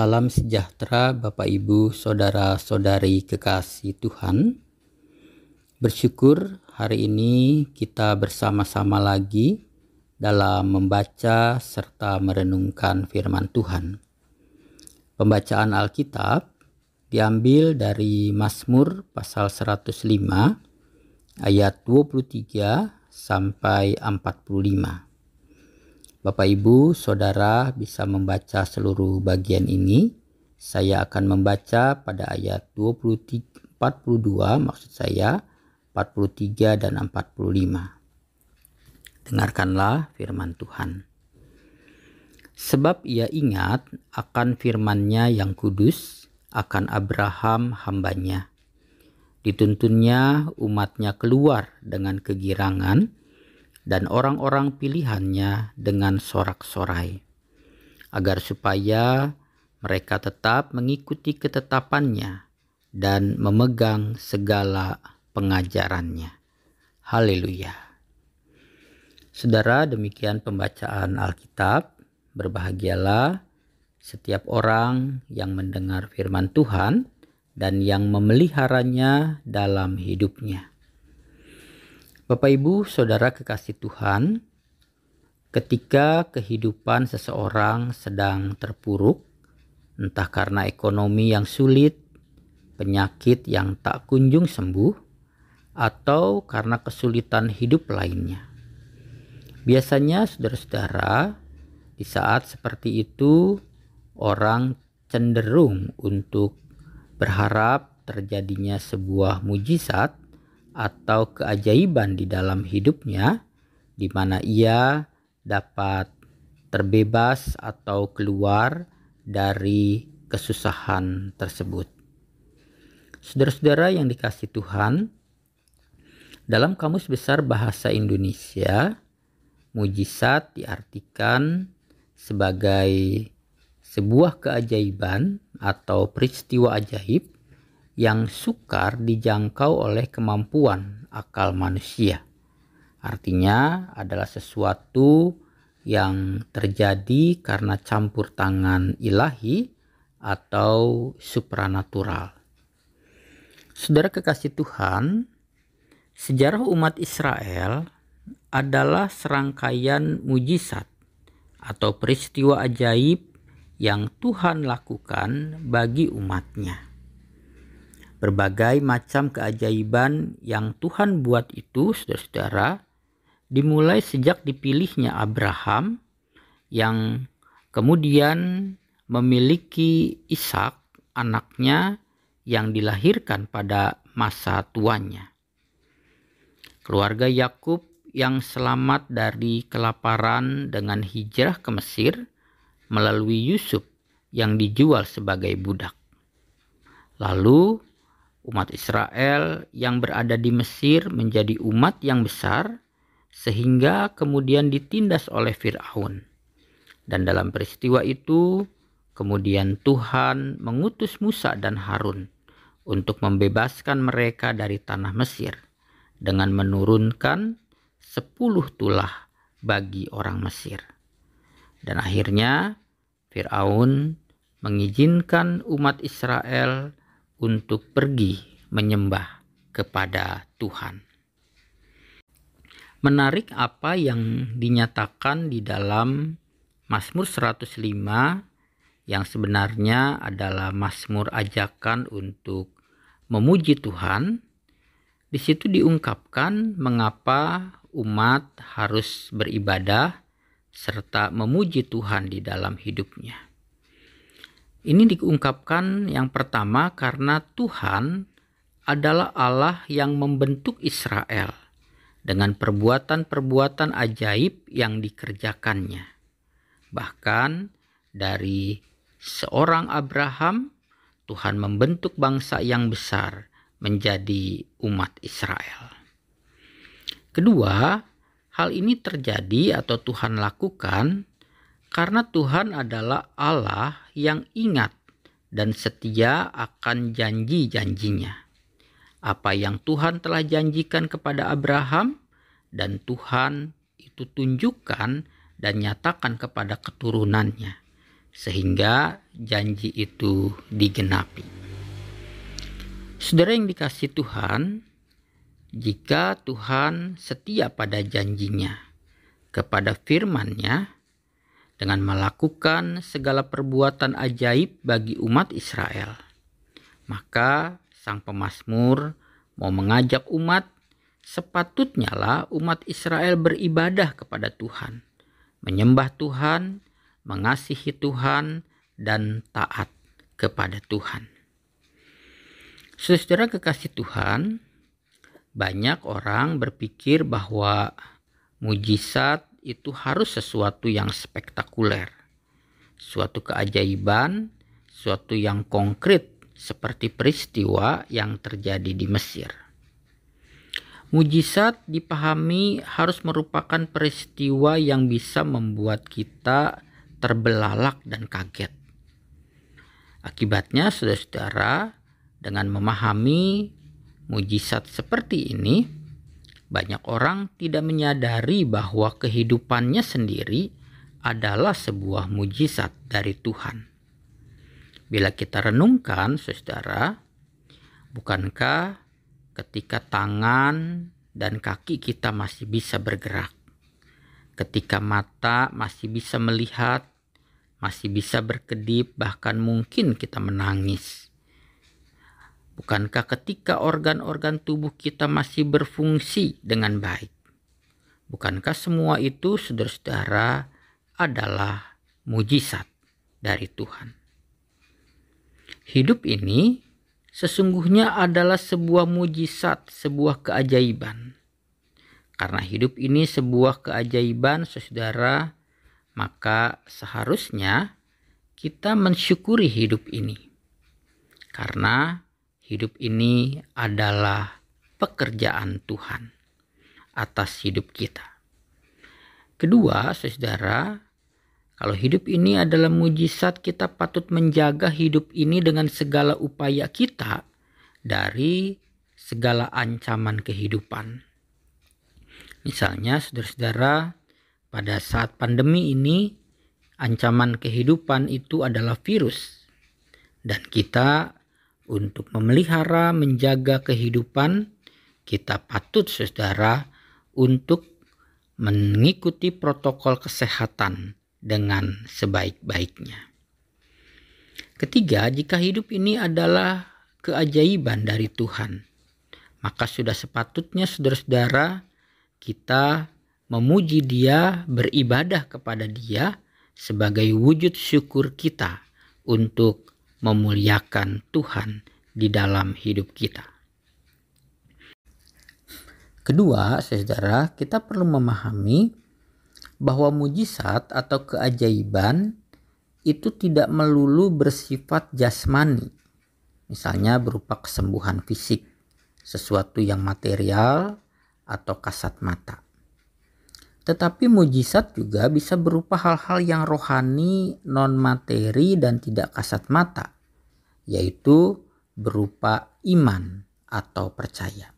Salam sejahtera Bapak Ibu Saudara-saudari kekasih Tuhan. Bersyukur hari ini kita bersama-sama lagi dalam membaca serta merenungkan firman Tuhan. Pembacaan Alkitab diambil dari Mazmur pasal 105 ayat 23 sampai 45. Bapak Ibu, Saudara bisa membaca seluruh bagian ini. Saya akan membaca pada ayat 23, 42 maksud saya 43 dan 45. Dengarkanlah firman Tuhan. Sebab ia ingat akan firman-Nya yang kudus, akan Abraham hambanya. Dituntunnya umatnya keluar dengan kegirangan, dan orang-orang pilihannya dengan sorak-sorai, agar supaya mereka tetap mengikuti ketetapannya dan memegang segala pengajarannya. Haleluya. Saudara, demikian pembacaan Alkitab. Berbahagialah setiap orang yang mendengar firman Tuhan dan yang memeliharanya dalam hidupnya. Bapak Ibu, Saudara kekasih Tuhan, ketika kehidupan seseorang sedang terpuruk, entah karena ekonomi yang sulit, penyakit yang tak kunjung sembuh, atau karena kesulitan hidup lainnya. Biasanya saudara-saudara, di saat seperti itu orang cenderung untuk berharap terjadinya sebuah mujizat atau keajaiban di dalam hidupnya, di mana ia dapat terbebas atau keluar dari kesusahan tersebut. Saudara-saudara yang dikasih Tuhan, dalam Kamus Besar Bahasa Indonesia, mujizat diartikan sebagai sebuah keajaiban atau peristiwa ajaib yang sukar dijangkau oleh kemampuan akal manusia. Artinya adalah sesuatu yang terjadi karena campur tangan ilahi atau supranatural. Saudara kekasih Tuhan, sejarah umat Israel adalah serangkaian mujizat atau peristiwa ajaib yang Tuhan lakukan bagi umatnya. Berbagai macam keajaiban yang Tuhan buat itu, saudara-saudara, dimulai sejak dipilihnya Abraham yang kemudian memiliki Ishak, anaknya yang dilahirkan pada masa tuanya. Keluarga Yakub yang selamat dari kelaparan dengan hijrah ke Mesir melalui Yusuf yang dijual sebagai budak. Lalu umat Israel yang berada di Mesir menjadi umat yang besar sehingga kemudian ditindas oleh Firaun. Dan dalam peristiwa itu kemudian Tuhan mengutus Musa dan Harun untuk membebaskan mereka dari tanah Mesir dengan menurunkan sepuluh tulah bagi orang Mesir. Dan akhirnya Firaun mengizinkan umat Israel untuk pergi menyembah kepada Tuhan. Menarik apa yang dinyatakan di dalam Mazmur 105 yang sebenarnya adalah Mazmur ajakan untuk memuji Tuhan. Di situ diungkapkan mengapa umat harus beribadah serta memuji Tuhan di dalam hidupnya. Ini diungkapkan yang pertama karena Tuhan adalah Allah yang membentuk Israel dengan perbuatan-perbuatan ajaib yang dikerjakannya. Bahkan dari seorang Abraham, Tuhan membentuk bangsa yang besar menjadi umat Israel. Kedua, hal ini terjadi atau Tuhan lakukan karena Tuhan adalah Allah yang ingat dan setia akan janji-janjinya. Apa yang Tuhan telah janjikan kepada Abraham dan Tuhan itu tunjukkan dan nyatakan kepada keturunannya. sehingga janji itu digenapi. Saudara yang dikasih Tuhan, jika Tuhan setia pada janjinya, kepada firman-Nya, dengan melakukan segala perbuatan ajaib bagi umat Israel, maka sang pemazmur mau mengajak umat sepatutnya lah umat Israel beribadah kepada Tuhan, menyembah Tuhan, mengasihi Tuhan, dan taat kepada Tuhan. Saudara kekasih Tuhan, banyak orang berpikir bahwa mujizat itu harus sesuatu yang spektakuler, suatu keajaiban, suatu yang konkret seperti peristiwa yang terjadi di Mesir. Mujizat dipahami harus merupakan peristiwa yang bisa membuat kita terbelalak dan kaget. Akibatnya, saudara-saudara, dengan memahami mujizat seperti ini, banyak orang tidak menyadari bahwa kehidupannya sendiri adalah sebuah mujizat dari Tuhan. Bila kita renungkan, saudara, bukankah ketika tangan dan kaki kita masih bisa bergerak, ketika mata masih bisa melihat, masih bisa berkedip, bahkan mungkin kita menangis. Bukankah ketika organ-organ tubuh kita masih berfungsi dengan baik? Bukankah semua itu, saudara-saudara, adalah mujizat dari Tuhan? Hidup ini sesungguhnya adalah sebuah mujizat, sebuah keajaiban. Karena hidup ini sebuah keajaiban, saudara, maka seharusnya kita mensyukuri hidup ini. Karena hidup ini adalah pekerjaan Tuhan atas hidup kita. Kedua, saudara, kalau hidup ini adalah mujizat, kita patut menjaga hidup ini dengan segala upaya kita dari segala ancaman kehidupan. Misalnya, saudara-saudara, pada saat pandemi ini, ancaman kehidupan itu adalah virus, dan kita untuk memelihara, menjaga kehidupan, kita patut, saudara, untuk mengikuti protokol kesehatan dengan sebaik-baiknya. Ketiga, jika hidup ini adalah keajaiban dari Tuhan, maka sudah sepatutnya saudara-saudara kita memuji Dia, beribadah kepada Dia sebagai wujud syukur kita untuk memuliakan Tuhan di dalam hidup kita. Kedua, saudara, kita perlu memahami bahwa mujizat atau keajaiban itu tidak melulu bersifat jasmani, misalnya berupa kesembuhan fisik, sesuatu yang material atau kasat mata. Tetapi mujizat juga bisa berupa hal-hal yang rohani, non-materi, dan tidak kasat mata, yaitu berupa iman atau percaya.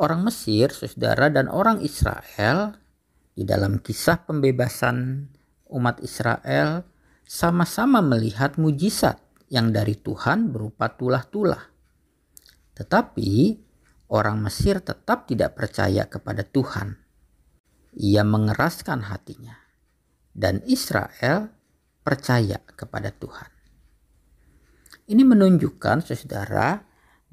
Orang Mesir, saudara, dan orang Israel di dalam kisah pembebasan umat Israel sama-sama melihat mujizat yang dari Tuhan berupa tulah-tulah. Tetapi orang Mesir tetap tidak percaya kepada Tuhan ia mengeraskan hatinya, dan Israel percaya kepada Tuhan. Ini menunjukkan, saudara,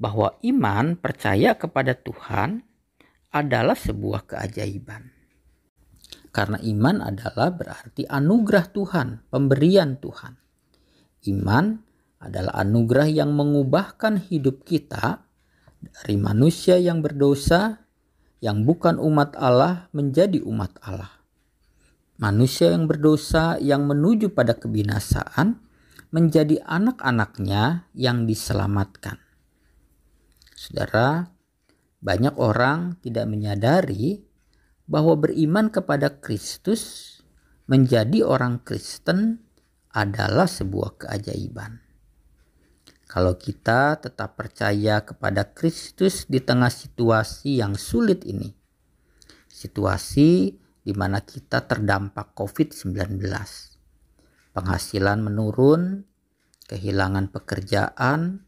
bahwa iman percaya kepada Tuhan adalah sebuah keajaiban. Karena iman adalah berarti anugerah Tuhan, pemberian Tuhan. Iman adalah anugerah yang mengubahkan hidup kita dari manusia yang berdosa yang bukan umat Allah menjadi umat Allah. Manusia yang berdosa yang menuju pada kebinasaan menjadi anak-anaknya yang diselamatkan. Saudara, banyak orang tidak menyadari bahwa beriman kepada Kristus menjadi orang Kristen adalah sebuah keajaiban. Kalau kita tetap percaya kepada Kristus di tengah situasi yang sulit ini, situasi di mana kita terdampak COVID-19, penghasilan menurun, kehilangan pekerjaan,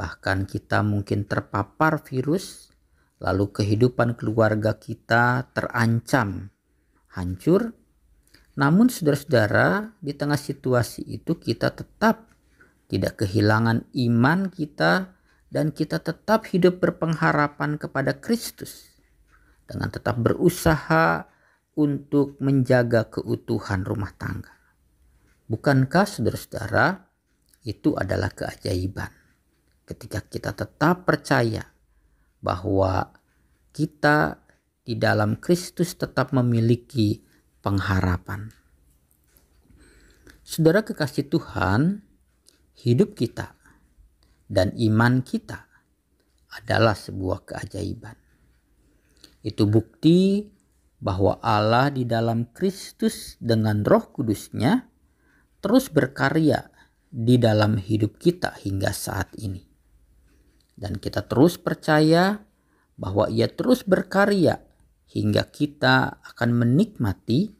bahkan kita mungkin terpapar virus, lalu kehidupan keluarga kita terancam hancur. Namun saudara-saudara, di tengah situasi itu kita tetap tidak kehilangan iman kita dan kita tetap hidup berpengharapan kepada Kristus dengan tetap berusaha untuk menjaga keutuhan rumah tangga. Bukankah saudara-saudara itu adalah keajaiban? ketika kita tetap percaya bahwa kita di dalam Kristus tetap memiliki pengharapan. Saudara kekasih Tuhan, hidup kita dan iman kita adalah sebuah keajaiban. Itu bukti bahwa Allah di dalam Kristus dengan roh kudusnya terus berkarya di dalam hidup kita hingga saat ini dan kita terus percaya bahwa Ia terus berkarya hingga kita akan menikmati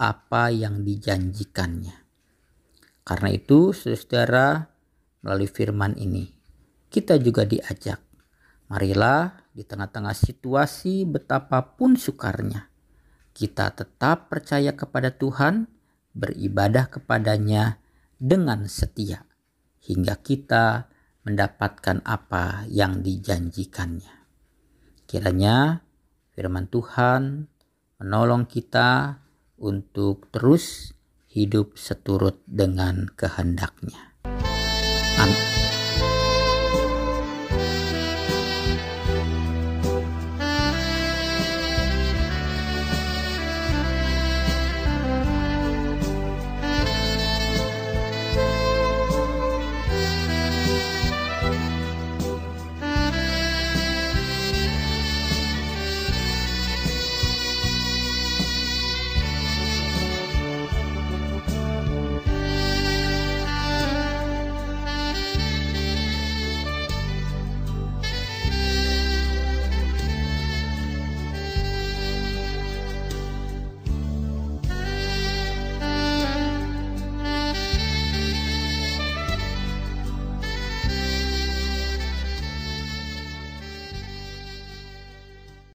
apa yang dijanjikannya. Karena itu, saudara, melalui firman ini, kita juga diajak. Marilah di tengah-tengah situasi betapapun sukarnya, kita tetap percaya kepada Tuhan, beribadah kepadanya dengan setia, hingga kita mendapatkan apa yang dijanjikannya. Kiranya firman Tuhan menolong kita untuk terus hidup seturut dengan kehendaknya. Amin.